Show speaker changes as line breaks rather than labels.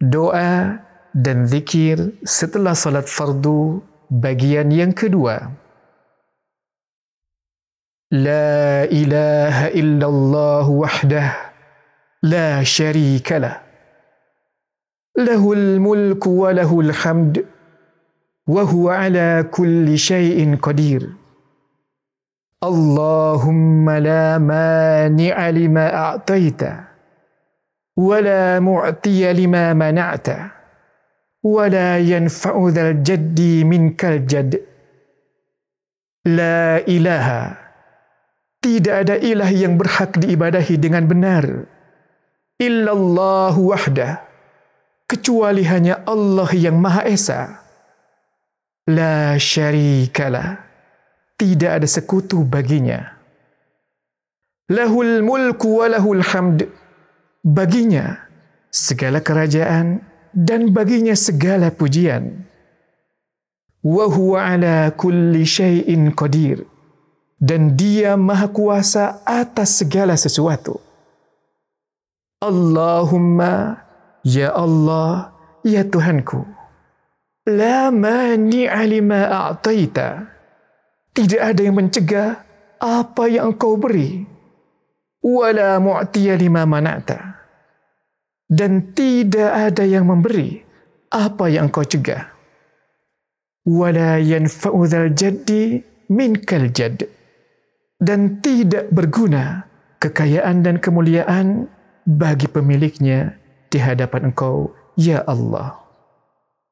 Doa dan zikir setelah salat fardu bagian yang kedua. La ilaha illallah wahdah la syarika lah. Lahul mulku wa lahul hamd wa huwa ala kulli syai'in qadir. Allahumma la mani'a lima a'taita ولا معطي لما منعت ولا ينفع ذا الجد منك الجد لا إله tidak ada ilah yang berhak diibadahi dengan benar illallah wahda kecuali hanya Allah yang maha esa la syarikalah tidak ada sekutu baginya lahul mulku wa lahul hamd baginya segala kerajaan dan baginya segala pujian. Wa huwa ala kulli syai'in qadir. Dan dia maha kuasa atas segala sesuatu. Allahumma, Ya Allah, Ya Tuhanku. La mani'a lima a'taita. Tidak ada yang mencegah apa yang engkau beri wala mu'tiya lima mana'ta dan tidak ada yang memberi apa yang kau cegah. Wala yanfa'u dzal jaddi minkal jadd. Dan tidak berguna kekayaan dan kemuliaan bagi pemiliknya di hadapan engkau ya Allah